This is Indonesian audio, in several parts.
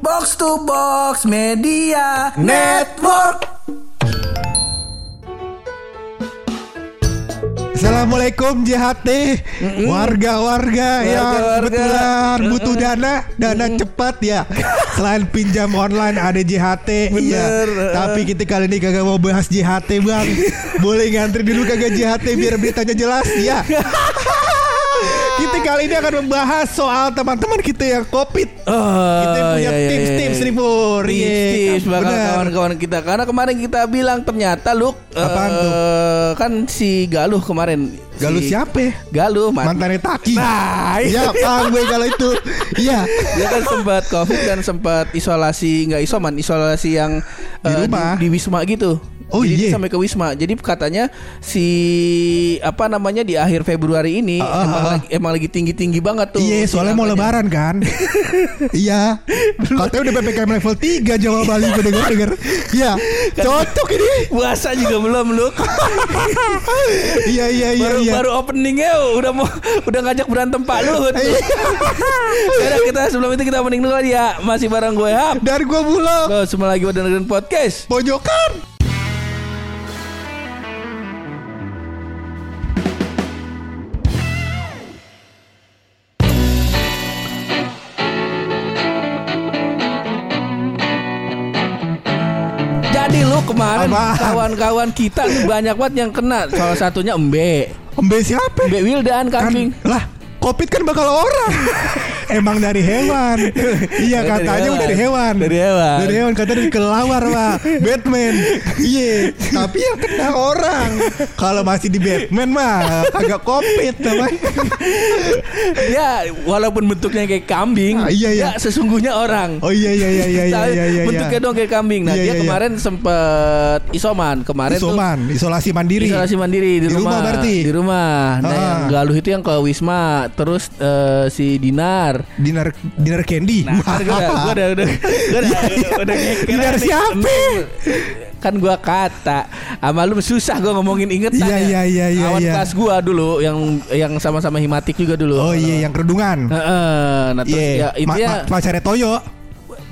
Box to Box Media Network. Assalamualaikum JHT Warga-warga yang Warga-warga. kebetulan butuh dana. Dana cepat ya. Selain pinjam online ada JHT Bener. Tapi kita kali ini kagak mau bahas JHT bang. Boleh ngantri dulu kagak JHT biar beritanya jelas ya kali ini akan membahas soal teman-teman kita yang covid Oh, Kita punya iya, iya, tips-tips iya. nih Pur Iya, Tips bakal bener. kawan-kawan kita Karena kemarin kita bilang ternyata lu Apaan tuh? Kan si Galuh kemarin Galuh Si- siapa? Galuh man- Mantannya Taki Nah, Iya paham gue kalau itu Iya Dia kan sempat covid dan sempat isolasi nggak isoman, isolasi yang Di eh, rumah? di, Wisma gitu. Oh, Jadi dia iya. sampai ke Wisma. Jadi katanya si apa namanya di akhir Februari ini Ah, ah, emang, ah. lagi, emang lagi tinggi-tinggi banget tuh. Iya soalnya mau lebaran kan Iya Katanya udah PPKM level 3 Jawa Bali gue denger denger Iya Cocok ini Puasa juga belum lu. Iya iya iya baru iya baru openingnya udah mau udah ngajak berantem Pak Luhut. Iya. Sekarang kita sebelum itu kita opening dulu ya. Masih bareng gue Hap. Dan gue bulog Lo semua lagi pada dengerin podcast. Pojokan kemarin kawan-kawan kita banyak banget yang kena. Salah satunya Embe. Embe siapa? Embe Wildan Kan, kambing. lah Covid kan bakal orang Emang dari hewan Iya Dari katanya hewan. dari hewan Dari hewan. Dari hewan katanya dari kelawar pak Batman Iya Tapi yang kena orang Kalau masih di Batman mah Agak Covid namanya Ya, walaupun bentuknya kayak kambing, Ah, iya, iya. ya sesungguhnya orang. Oh iya iya iya iya iya iya iya bentuknya dong kayak kambing. Nah, Iya, dia iya, iya. kemarin sempet isoman. Kemarin Isoman Isolasi tuh mandiri isolasi mandiri di, Di rumah berarti? Di rumah. Nah, Ah. yang Galuh itu yang ke Wisma, terus eh, si Dinar. Dinner dinner candy. Nah, kan gue udah, gue udah, udah, gue udah, udah ngeker Dinar siapa? Kan gua kata sama lu susah gua ngomongin inget Iya, iya, iya, iya, Kawan iya. kelas gua dulu yang yang sama-sama himatik juga dulu. Oh iya yang kerudungan. Heeh, nah terus Iya. ya itu Ma- ya ma- Toyo.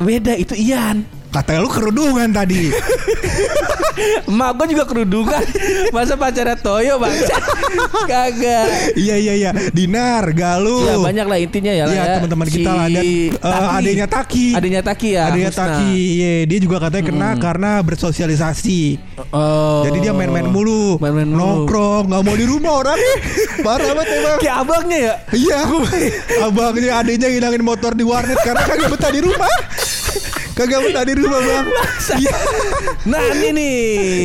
beda itu Ian. Kata lu kerudungan tadi. Emak gua juga kerudungan. Masa pacarnya Toyo bangsa. Kagak. iya iya iya. Dinar, Galuh. Ya banyak lah intinya ya. Iya ya. teman-teman kita lah dan eh, Taki. adanya Taki. Adanya Taki ya. Adanya Husna. Taki. Iya, dia juga katanya kena karena bersosialisasi. Oh. Jadi dia main-main mulu. Main-main mulu. Nongkrong, nggak mau di rumah orangnya. Parah banget emang. Kayak abangnya ya. Iya. Abangnya adanya ngilangin motor di warnet karena kagak betah di rumah. Kagak betah di rumah, Bang. Iya. Nah ini nih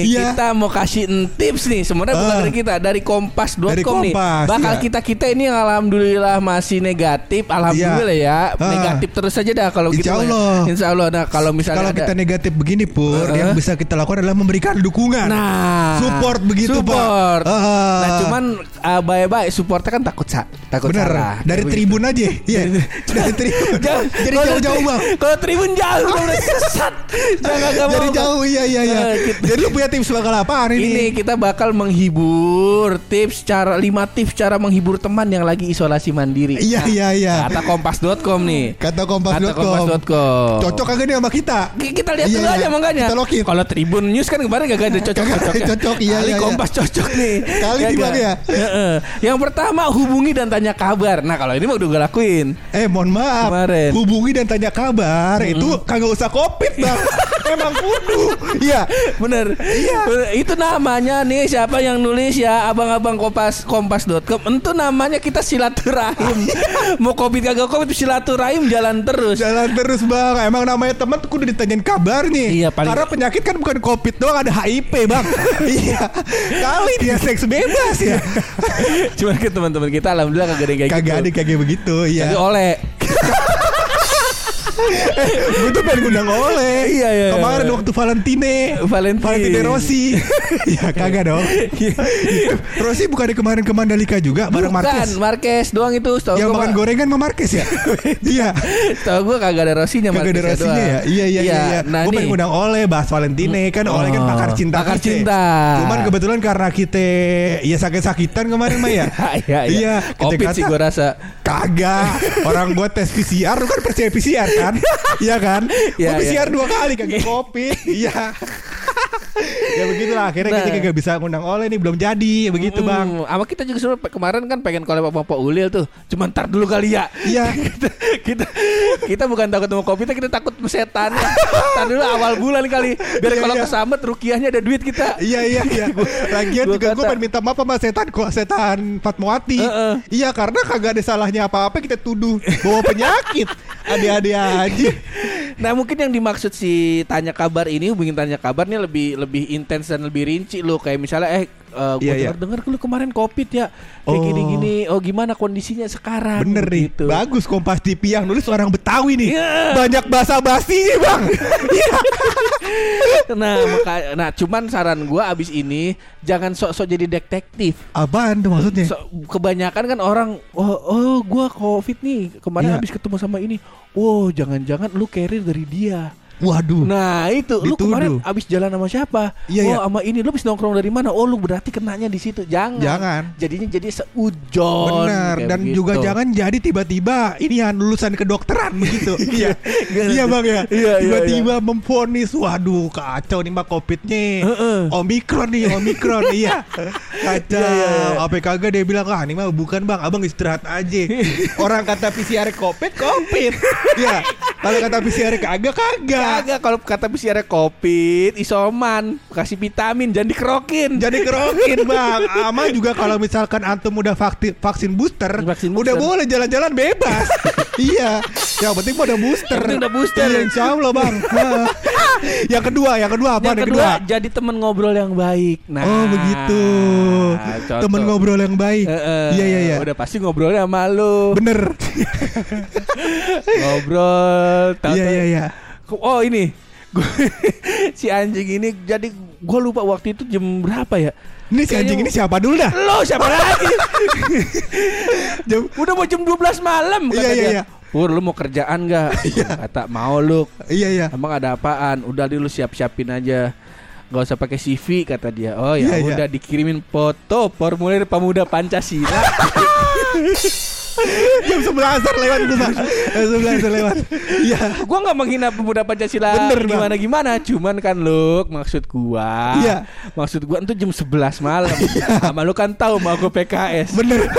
Iya. kita mau kasih tips nih sebenarnya bukan Ah. dari kita dari kompas.com nih Kompas, bakal iya. kita kita ini yang alhamdulillah masih negatif alhamdulillah ya Ah. negatif terus aja dah kalau gitu Insya ya. Allah. Insya Allah nah kalau misalnya Kalau ada kita negatif begini pur, Uh-uh. yang bisa kita lakukan adalah memberikan dukungan. nah Support begitu, Pak. support Ah. nah cuman uh, baik-baik supportnya kan takut sa takut Bener. salah Dari tribun aja. Iya. Dari tribun. Jauh, Jadi jauh-jauh bang. Kalau tribun jauh udah sesat. Jangan gak Jadi jauh iya iya iya. Kita- Jadi lu punya tips bakal apaan ini? Ini kita bakal menghibur tips cara 5 tips cara menghibur teman yang lagi isolasi mandiri. Iya iya iya. Kata kompas.com nih. Kata Kata kompas.com. Cocok kagak nih sama kita? Ki- Kita lihat Iya, dulu iya. aja makanya. Kita. Kalau Tribun News kan kemarin gak ada cocok-cocoknya. Cocok, iya, Kali iya, iya. Kompas cocok nih. Kali nggak? Bang, ya. Yang pertama hubungi dan tanya kabar. Nah kalau ini mah udah gue lakuin. Eh mohon maaf Kemarin. Hubungi dan tanya kabar Itu kagak usah covid bang. Emang kudu. Iya Bener. Iya. Itu namanya nih Siapa yang nulis ya? Abang-abang kompas Kompas.com Itu namanya kita silaturahim. Mau covid kagak covid Silaturahim jalan terus. Jalan terus bang. Emang namanya teman tuh kudu ditanyain kabarnya Iya, paling- Karena penyakit kan bukan covid doang Ada HIV bang. Iya. Kali dia seks bebas ya. Cuman ke teman-teman kita Alhamdulillah kagak ada kayak Kagak ada gitu kagak begitu Jadi Iya oleh Gue tuh pengen ngundang oleh Iya, iya, iya. Kemarin waktu Valentine. Valentine. Valentine Rossi. Ya kagak dong. Rossi bukan di kemarin ke Mandalika juga Bareng Bukan Marquez. Marquez doang itu Setahu Yang makan gorengan sama Marquez ya? Iya. Setahu gue kagak ada Rosinya Kagak ada Rossinya ya? Iya iya iya, iya. Nah Gue pengen ngundang oleh Bahas Valentine Kan oleh kan Oh, pakar cinta pakar cinta. Cuman kebetulan karena kita Ya sakit-sakitan kemarin mah ya. Iya iya. Covid sih gue rasa. Kagak. Orang gue tes PCR Lu kan percaya PCR kan kan? Iya kan? Iya, Gue PCR dua kali kagak covid. Iya. ya begitulah akhirnya kita Nah. kagak bisa ngundang oleh nih belum jadi begitu Hmm, bang. Sama kita juga sebenarnya kemarin kan pengen collab sama Pak Ulil tuh. Cuman ntar dulu kali ya. Iya. kita, kita kita bukan takut sama covid kita takut setan. Ntar dulu awal bulan kali. Biar Iya, kalau iya. kesamet rukiahnya ada duit kita. Iya iya iya. Lagian juga gue pengen minta maaf sama setan kok setan Fatmawati. Heeh. Iya karena kagak ada salahnya apa-apa kita tuduh bawa penyakit. Adik-adik aja. Nah mungkin yang dimaksud si tanya kabar ini hubungin tanya kabar nih lebih lebih intens dan lebih rinci lo kayak misalnya eh gue Iya, iya. dengar dengar lu kemarin covid ya kayak Oh. gini gini oh gimana kondisinya sekarang Bener nih. gitu. Bagus Kompas TV yang nulis orang Betawi nih. Iya. Banyak bahasa basinya bang. nah maka nah cuman saran gua abis ini jangan sok-sok jadi detektif Apaan tuh maksudnya? So- kebanyakan kan orang oh oh gua covid nih kemarin Iya. habis ketemu sama ini oh jangan-jangan lu carrier dari dia Waduh. Nah itu lu Dituduh. kemarin abis jalan sama siapa? Iya, oh iya. sama ini lu habis nongkrong dari mana? Oh lu berarti kenanya di situ. Jangan. Jangan. Jadinya jadi seujon. Benar dan begitu. juga jangan jadi tiba-tiba ini yang lulusan kedokteran begitu. iya. iya Bang ya. Iya, iya, Tiba-tiba memfonis waduh kacau nih Mbak Covidnya. Heeh. Omikron nih, Omikron iya. Kacau. Iya, iya, iya. Apa kagak dia bilang ah ini mah bukan Bang, Abang istirahat aja. Orang kata PCR Covid, Covid. Iya. Kalau kata PCR kagak kagak. Kagak kalau kata PCR covid, isoman, kasih vitamin, jangan dikerokin. Jadi kerokin bang Ama juga kalau misalkan antum udah vakti, vaksin booster Vaksin Udah booster. boleh jalan-jalan bebas Iya Yang penting udah booster Yang udah booster. Iya insya Allah bang Nah. Yang kedua Yang kedua apa yang kedua, jadi teman ngobrol yang baik. Nah, Oh begitu contoh. Temen ngobrol yang baik Heeh. Iya iya iya Udah pasti ngobrolnya sama lu. Bener Ngobrol. Iya iya iya Oh ini si anjing ini jadi gue lupa waktu itu jam berapa ya? Ini si anjing ini siapa dulu dah Lo siapa lagi? Jam- Udah mau jam 12 malam kata Iya, iya, dia. iya. Pur lu mau kerjaan gak? Kata mau lu. Iya iya Emang ada apaan? Udah dulu siap-siapin aja. Gak usah pakai CV kata dia. Oh Iya, ya iya. udah dikirimin foto formulir pemuda Pancasila. Jam 11 lewat tuh bang Jam 11 lewat Iya gua nggak menghina pemuda Pancasila Bener, Bang. gimana gimana, cuman kan lu maksud gua. Iya. Maksud gua itu jam 11 malam. Sama lu kan tahu mau gua PKS. Bener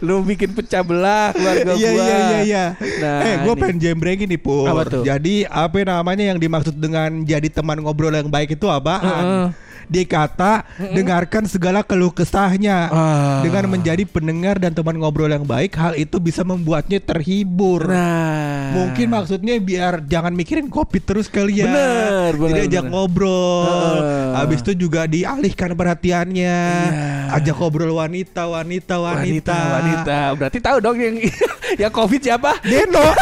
lu bikin pecah belah keluarga Iya gua. iya iya iya. Nah, eh ini. pengen jembrengin nih Pur. Apa tuh? Jadi apa namanya yang dimaksud dengan jadi teman ngobrol yang baik itu apaan? Heeh. Dia kata dengarkan segala keluh kesahnya Ah. dengan menjadi pendengar dan teman ngobrol yang baik. Hal itu bisa membuatnya terhibur. Nah. Mungkin maksudnya biar jangan mikirin kopi terus kali ya. Bener, bener, Jadi ajak bener. ngobrol. Heeh. Habis itu juga dialihkan perhatiannya. Iya. Ajak ngobrol wanita, wanita, wanita. wanita, wanita. Berarti tahu dong yang yang Covid siapa? Deno.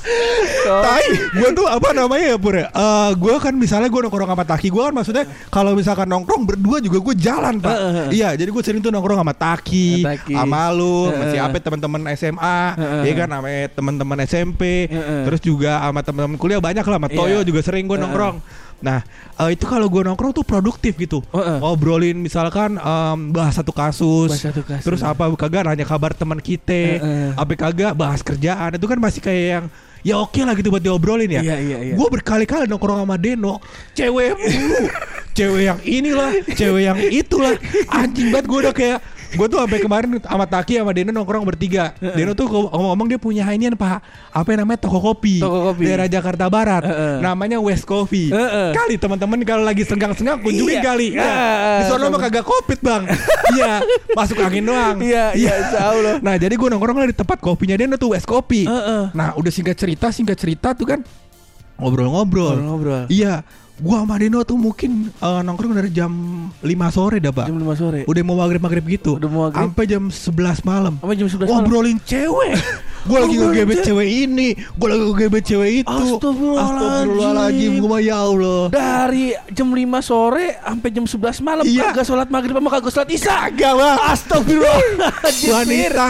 Tai, gue tuh apa namanya ya Pur ya? Eh, gue kan misalnya gue nongkrong sama Taki Gue kan maksudnya kalau misalkan nongkrong berdua juga gue jalan pak Heeh. Iya jadi gue sering tuh nongkrong sama Taki Sama Taki. Sama lu, Heeh. masih apa teman-teman SMA Heeh. Ya kan sama teman-teman SMP Heeh. Terus juga sama teman-teman kuliah banyak lah Sama Toyo Iya. juga sering gue nongkrong Nah eh, itu kalau gue nongkrong tuh produktif gitu Heeh. Ngobrolin misalkan em, bahas satu kasus Bahas satu kasus. Terus apa kagak nanya kabar teman kita Heeh. Apa kagak bahas kerjaan Itu kan masih kayak yang Ya oke lah gitu buat diobrolin ya Iya, iya, iya. Gue berkali-kali nongkrong sama Deno Cewek mulu Cewek yang inilah Cewek yang itulah Anjing banget gue udah kayak Gue tuh sampai kemarin sama Taki sama Deno nongkrong bertiga Deno tuh ngomong-ngomong dia punya inian pak Apa yang namanya toko kopi Toko kopi. Daerah Jakarta Barat. Namanya West Coffee. Kali teman-teman kalau lagi senggang-senggang kunjungin Iya. kali Iya. Nah, Di sono mah kagak covid bang Iya Masuk angin doang Iya, iya, insya Allah. Nah jadi gue nongkrong lah di tempat kopinya Deno tuh West Coffee. Nah udah singkat cerita singkat cerita tuh kan ngobrol-ngobrol. Ngobrol-ngobrol. Iya, gua sama Dino tuh mungkin eh, nongkrong dari jam 5 sore dah, Pak. Jam 5 sore. Udah mau maghrib-maghrib gitu. Udah mau maghrib. Sampai jam 11 malam. Sampai jam 11 malam. Ngobrolin cewek. Gua lagi ngegebet cewek. ini, gua lagi ngegebet cewek itu. Astagfirullahaladzim. Gua ya Allah. Dari jam 5 sore sampai jam 11 malam Iya. kagak sholat maghrib sama kagak sholat isya. Kagak, Bang. Astagfirullahaladzim. Wanita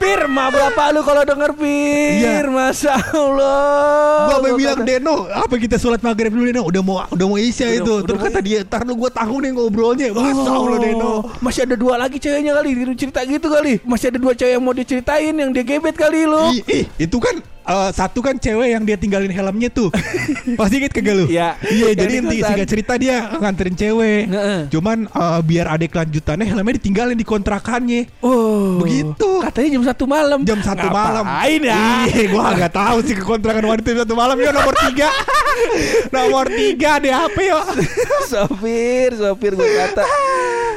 Pir, ma berapa lu kalau denger Pir? Iya. Masa Allah. Gua bilang Deno, apa kita sholat maghrib dulu Deno? Udah mau udah mau isya Udah- itu. udah Terus kata dia, "Tar lu gua tahu nih ngobrolnya." Masa Allah Deno. Oh, Masih ada dua lagi ceweknya kali cerita gitu kali Masih ada dua cewek yang mau diceritain Yang dia gebet kali lu Ih, ih, itu kan eh, satu kan cewek yang dia tinggalin helmnya tuh. Pasti inget kagak lu? Iya. Iya, jadi di inti singkat cerita dia nganterin cewek. Heeh. Cuman eh, biar ada kelanjutannya helmnya ditinggalin di kontrakannya. Oh Begitu. Katanya jam satu malam Jam satu malam. Ngapain ya Iya, gua nggak tahu sih ke kontrakan wanita jam satu malam ya nomor tiga. nomor tiga di HP yo. Sopir Sopir gue kata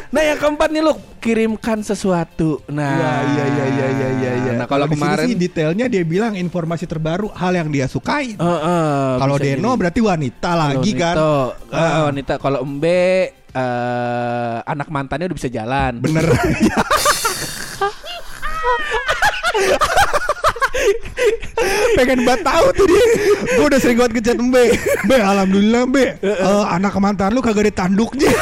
Nah yang keempat nih lu Kirimkan sesuatu Nah Iya iya iya iya iya iya. iya. Nah kalau di sini kemarin sih detailnya dia bilang informasi terbaru hal yang dia sukai. Eh, eh, Kalau Deno jadi. berarti wanita lagi Kalau kan. Nito, eh, Ah. wanita kalau Embe eh, anak mantannya udah bisa jalan. Bener. Pengen banget tahu tuh dia. Gue udah sering banget ngechat Mbe. Mbe, alhamdulillah Mbe. Eh, anak mantan lu kagak ada tanduknya.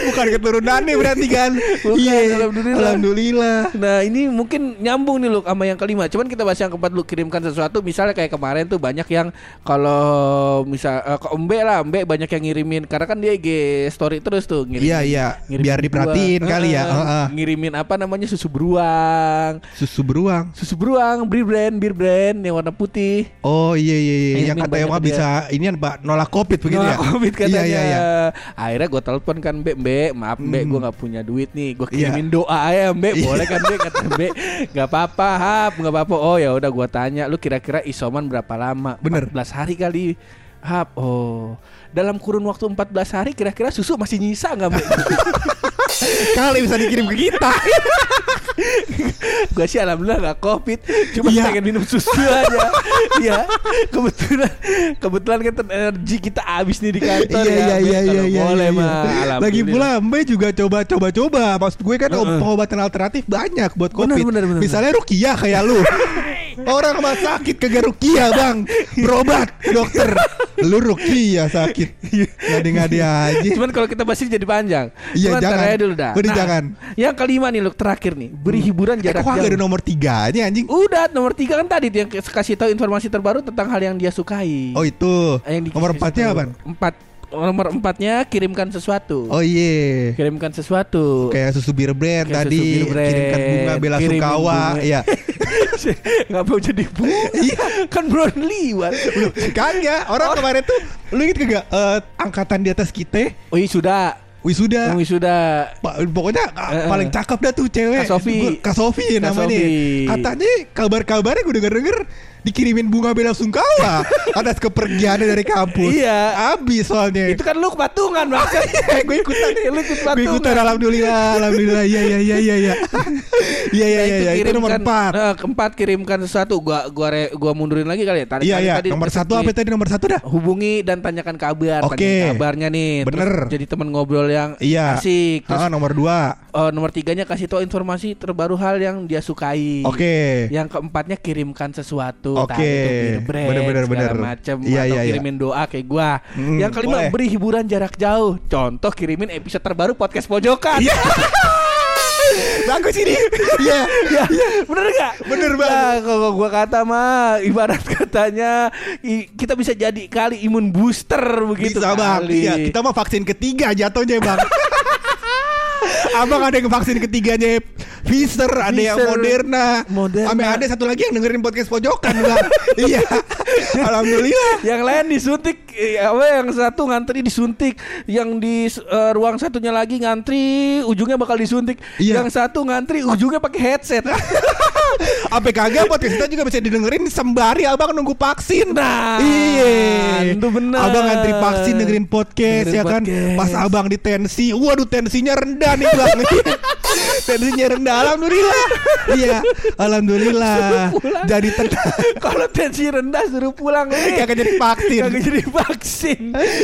Bukan keturunan nih berarti kan. Bukan, Iya. alhamdulillah. Alhamdulillah. Nah ini mungkin nyambung nih lu sama yang kelima. Cuman kita bahas yang keempat lu kirimkan sesuatu. Misalnya kayak kemarin tuh banyak yang kalau misal eh, ke Embe lah, Embe banyak yang ngirimin karena kan dia IG story terus tuh ngirimin. Iya, iya. ngirimin Biar diperhatiin kali ya. Eh, Heeh. Ngirimin apa namanya susu beruang. Susu beruang. Susu beruang, bir brand, bir brand yang warna putih. Oh iya iya iya. Yang katanya bisa ini Pak nolak Covid begitu Nolak ya. Covid katanya. Iya iya iya. Akhirnya gue telepon kan Mbak, Mbak, maaf Mbak, gue nggak punya duit nih. Gue Iya. kirimin doa aja Mbak, boleh kan Mbak? Kata Mbak, nggak apa-apa, hap, nggak apa-apa. Oh ya udah gue tanya, lu kira-kira isoman berapa lama? Bener. 14 hari kali. Hap, oh dalam kurun waktu 14 hari kira-kira susu masih nyisa nggak Mbak? Kali bisa dikirim ke kita. gue sih alhamdulillah gak covid cuma Iya. pengen minum susu aja Iya kebetulan kebetulan kan energi kita habis nih di kantor Iya ya iya iya iya iya. boleh iya. mah Lagi pula Mbe juga coba-coba coba. Maksud gue kan Heeh. pengobatan alternatif banyak buat Bener, Covid. bener, bener, Misalnya Rukiah kayak lu. Orang rumah sakit kagak Rukiah, Bang. Berobat dokter. Lu Rukiah sakit. Ngadi-ngadi aja. Cuman kalau kita bahas ini jadi panjang. Iya, Cuman jangan. aja dulu dah. Udah, jangan. Yang kelima nih Luk terakhir nih, beri hiburan Eh, jarak kok jauh. ada nomor tiganya anjing? Udah nomor tiga kan tadi yang kasih tahu informasi terbaru tentang hal yang dia sukai. Oh itu. Yang dikasih Nomor empatnya apa? Empat. Nomor empatnya kirimkan sesuatu. Oh iya. Kirimkan sesuatu. Kayak susu bir brand Kayak tadi, susu bir brand, kirimkan bunga bela kirimin sungkawa, bunga. iya. Nggak mau jadi bunga Iya. Kan belum liwat Kagak, orang kemarin tuh lu inget kagak eh, angkatan di atas kita Oh iya sudah wisuda. Sudah Pa- pokoknya eh. paling cakep dah tuh cewek. Kak Sofi. Gua- Kak Sofi Kak namanya. Katanya kabar-kabarnya gue denger-denger dikirimin bunga bela sungkawa atas kepergiannya dari kampus. Iya. Abis soalnya. Itu kan lu kepatungan maksudnya Eh, gue ikutan Lu ikut Gue patungan. ikutan alhamdulillah Alhamdulillah Iya iya iya iya Iya Iya iya Nah, iya Itu nomor kirimkan- empat Nah, keempat kirimkan sesuatu. Gua gua re- gua mundurin lagi kali ya. Tarik Iya iya tadi Nomor satu nih. apa tadi nomor satu dah Hubungi dan tanyakan kabar. Oke. Tanyakan kabarnya nih. Terus Bener. jadi teman ngobrol yang Iya asik. Terus Ah, Nomor dua oh, nomor tiganya kasih tahu informasi terbaru hal yang dia sukai. Oke Yang keempatnya kirimkan sesuatu. Oke. Tadi itu bir brand, Bener-bener, bener. macem Iya, atau iya, iya. kirimin doa kayak gua. Hmm, yang kelima boleh. beri hiburan jarak jauh. Contoh kirimin episode terbaru podcast pojokan. Iya. Bagus ini Iya ya, bener gak? Bener Nah, banget. kalau gua kata mah ibarat katanya i- kita bisa jadi kali imun booster begitu Bisa bang kali. Iya kita mah vaksin ketiga jatuhnya bang Abang ada yang vaksin ketiganya Pfizer, ada yang Pfizer, Moderna, Moderna. Ame ada satu lagi yang dengerin podcast pojokan bang. iya, alhamdulillah. Yang lain disuntik, eh, apa yang satu ngantri disuntik, yang di eh, ruang satunya lagi ngantri, ujungnya bakal disuntik. Iya. Yang satu ngantri, ujungnya pakai headset. Apa kagak podcast kita juga bisa didengerin sembari abang nunggu vaksin. Nah, Iya, itu benar. Abang ngantri vaksin dengerin podcast Dengerin ya kan. podcast. Pas abang di tensi, waduh tensinya rendah nih bang. Tensinya rendah, alhamdulillah. iya, alhamdulillah. Jadi tenang. Kalau tensi rendah suruh pulang nih. Kagak jadi vaksin. Kagak jadi vaksin.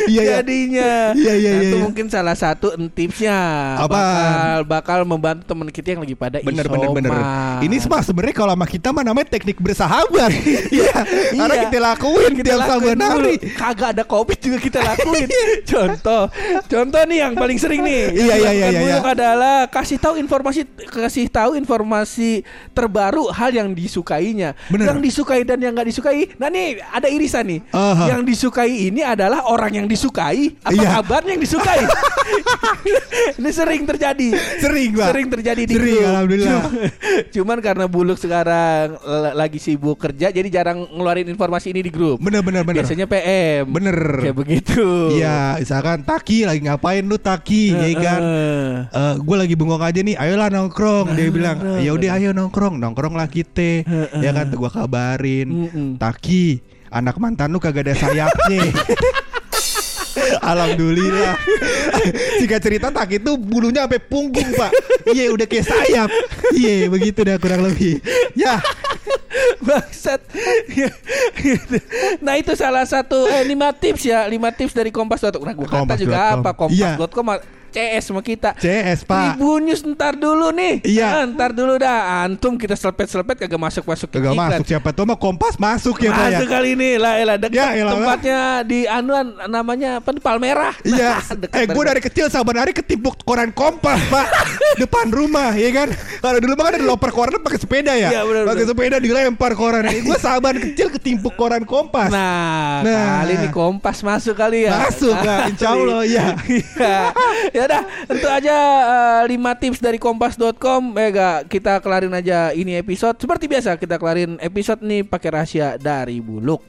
Iya, iya. Jadinya. Iya, iya, Nah, iya, Itu iya. mungkin salah satu tipsnya. Apaan? Bakal bakal membantu teman kita yang lagi pada Bener isoman. bener bener. Ini semua sebenarnya kalau sama kita mah namanya teknik bersahabat. Iya. Karena Iya. kita lakuin Kita tiap lakuin hari. Kagak ada covid juga kita lakuin. contoh, contoh nih yang paling sering nih. Iya, iya, iya, iya, iya. adalah kasih tahu informasi kasih tahu informasi terbaru hal yang disukainya. Bener. Yang disukai dan yang nggak disukai. Nah nih ada irisan nih. Aha. Yang disukai ini adalah orang yang disukai apa Iya. kabarnya yang disukai. ini sering terjadi. Sering, Pak. Sering terjadi di Sering, grup. alhamdulillah. Cuma- Cuman karena Buluk sekarang lagi sibuk kerja jadi jarang ngeluarin informasi ini di grup. Bener bener bener. Biasanya PM. Bener. Kayak begitu. Iya, misalkan Taki lagi ngapain lu Taki, ya kan? Eh. gue lagi bengong aja nih, ayolah nongkrong. Dia bilang, ya udah ayo nongkrong, nongkrong lah kita. ya kan, gue kabarin. Taki, anak mantan lu kagak ada sayapnya. Alhamdulillah. Singkat cerita Taki itu bulunya sampai punggung pak. Iya udah kayak sayap. Iya begitu dah kurang lebih. Ya Bangsat. nah itu salah satu eh, lima tips ya, lima tips dari Kompas.com. Nah, gua kata juga Kompas.com. apa Iya. CS sama kita. CS pak. Tribunnews ntar dulu nih. Iya. Ah, ntar dulu dah. Antum kita selepet-selepet kagak masuk-masuk Kagak masuk siapa tuh mah Kompas masuk ya pak ya. Masuk kali ini lah elah dekat Ya, elah, tempatnya di anuan namanya apa Palmerah. Iya, Dekat eh gue dari kecil saban hari ketimpuk koran kompas pak depan rumah, ya kan? Kalau dulu mah kan ada loper koran pakai sepeda ya, Iya, benar, pakai sepeda dilempar koran. gue saban kecil ketimpuk koran kompas. Nah, Nah. kali ini Kompas masuk kali ya. Masuk, Kak. Insya Allah, iya. Iya. ya udah, tentu aja eh, lima tips dari kompas.com ya gak, kita kelarin aja ini episode. Seperti biasa kita kelarin episode nih pakai rahasia dari Buluk.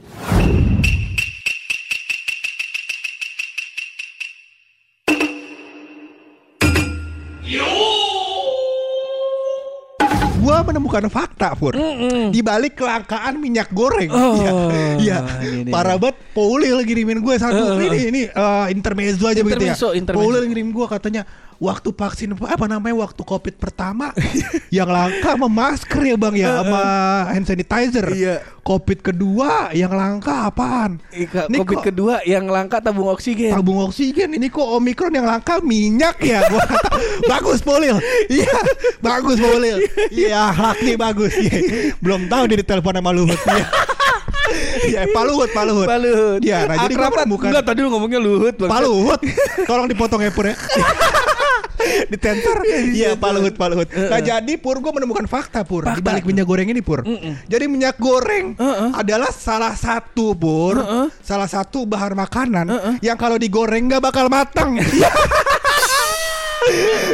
Menemukan fakta, Pur. Di balik kelangkaan minyak goreng. Oh, Iya, iya. ini, ini. Parah banget. Paulil ngirimin gue satu. Eh, ini ini eh, intermezzo aja begitu ya. Intermezzo, intermezzo. Paulil ngirim gue katanya waktu vaksin apa namanya waktu covid pertama yang langka sama masker ya bang ya sama hand sanitizer. Iya. Covid kedua yang langka apaan? Ika, Ini Covid kok- kedua yang langka tabung oksigen. tabung oksigen ini kok omikron yang langka minyak ya gua kata bagus Polil iya bagus Polil iya akhlak nih bagus Iya. belum tahu dia ditelepon sama Luhut iya Iya, Pak Luhut, Pak Luhut. Pak Luhut. Iya, nah jadi Akrab kan? menemukan Enggak, tadi lu ngomongnya Luhut, Bang. Pak Luhut. Tolong dipotong ya Pur ya. Ditensor. Iya, Pak Luhut, Pak Luhut. Nah, jadi Pur gua menemukan fakta Pur di balik minyak goreng ini Pur. Jadi minyak goreng adalah salah satu Pur, salah satu bahan makanan yang kalau digoreng nggak bakal matang.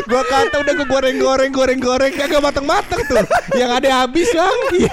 gua kata udah gue goreng goreng goreng goreng kagak matang matang tuh yang ada habis bang Iya.